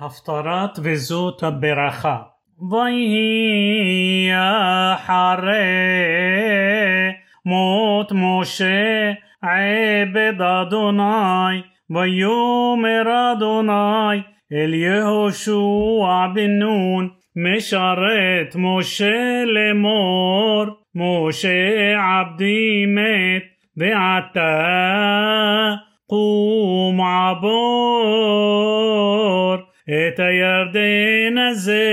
הפטרת וזאת הברכה. ויהי אחרי מות משה עבד אדוני ויאמר אדוני אל יהושע בן נון משרת משה לאמור משה עבדי מת ועתה قوم عباد את הירדן הזה,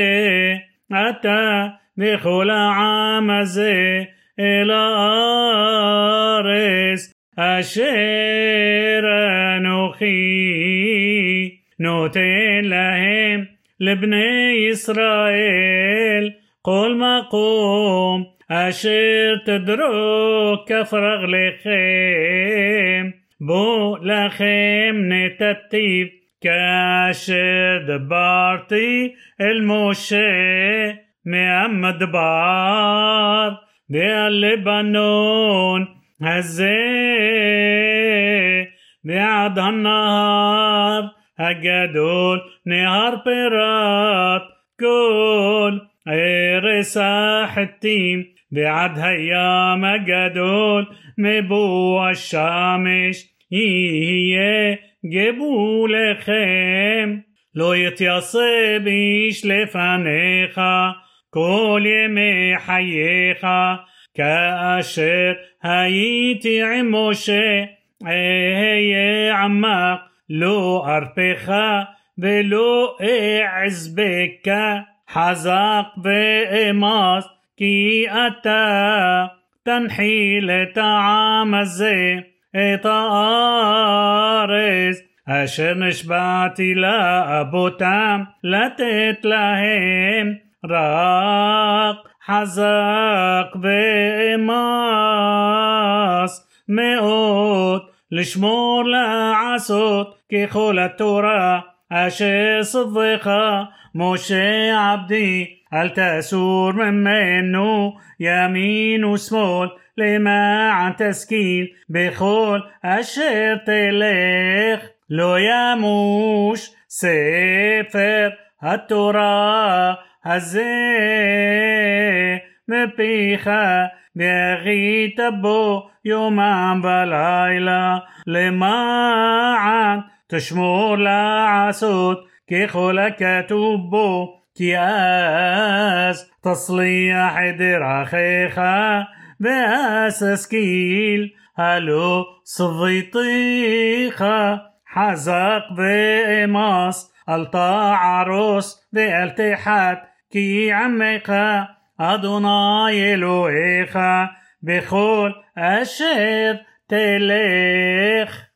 אתה וכל העם הזה, אל הארץ אשר אנוכי נותן להם לבני ישראל כל מקום אשר תדרוק כף רגליכם בו לכם נתתיו كاشر دبارتي الموشي مئم دبار دي اللبنون هزي دي عد النهار هجدول نهار بيرات كل ارس حتيم دي عد هيام هجدول مبو الشامش هي גבו לכם, לא יתייסב איש לפניך כל ימי חייך, כאשר הייתי עם משה, אהיה עמך, לא ארפך ולא אעז חזק ואמס, כי אתה תנחיל את העם הזה. את הארץ אשר נשבעתי לאבותם לתת להם רק חזק ואמס מאוד לשמור לעשות ככל התורה אשר סובך משה עבדי אל תאסור ממנו ימין ושמאל لما عن تسكيل بخول أشر تلخ لو يموش سفر التورا هزي مبيخا بيغي تبو يوما بالايلا لما عن تشمور لا عسود كي خلك تبو كي أز تصليح درخيخا بأساسكيل هلو صفيطيخة حزق بإماس ألطا عروس بألتحات كي عميقة أدوناي إلوهيخة بخول أشير تليخ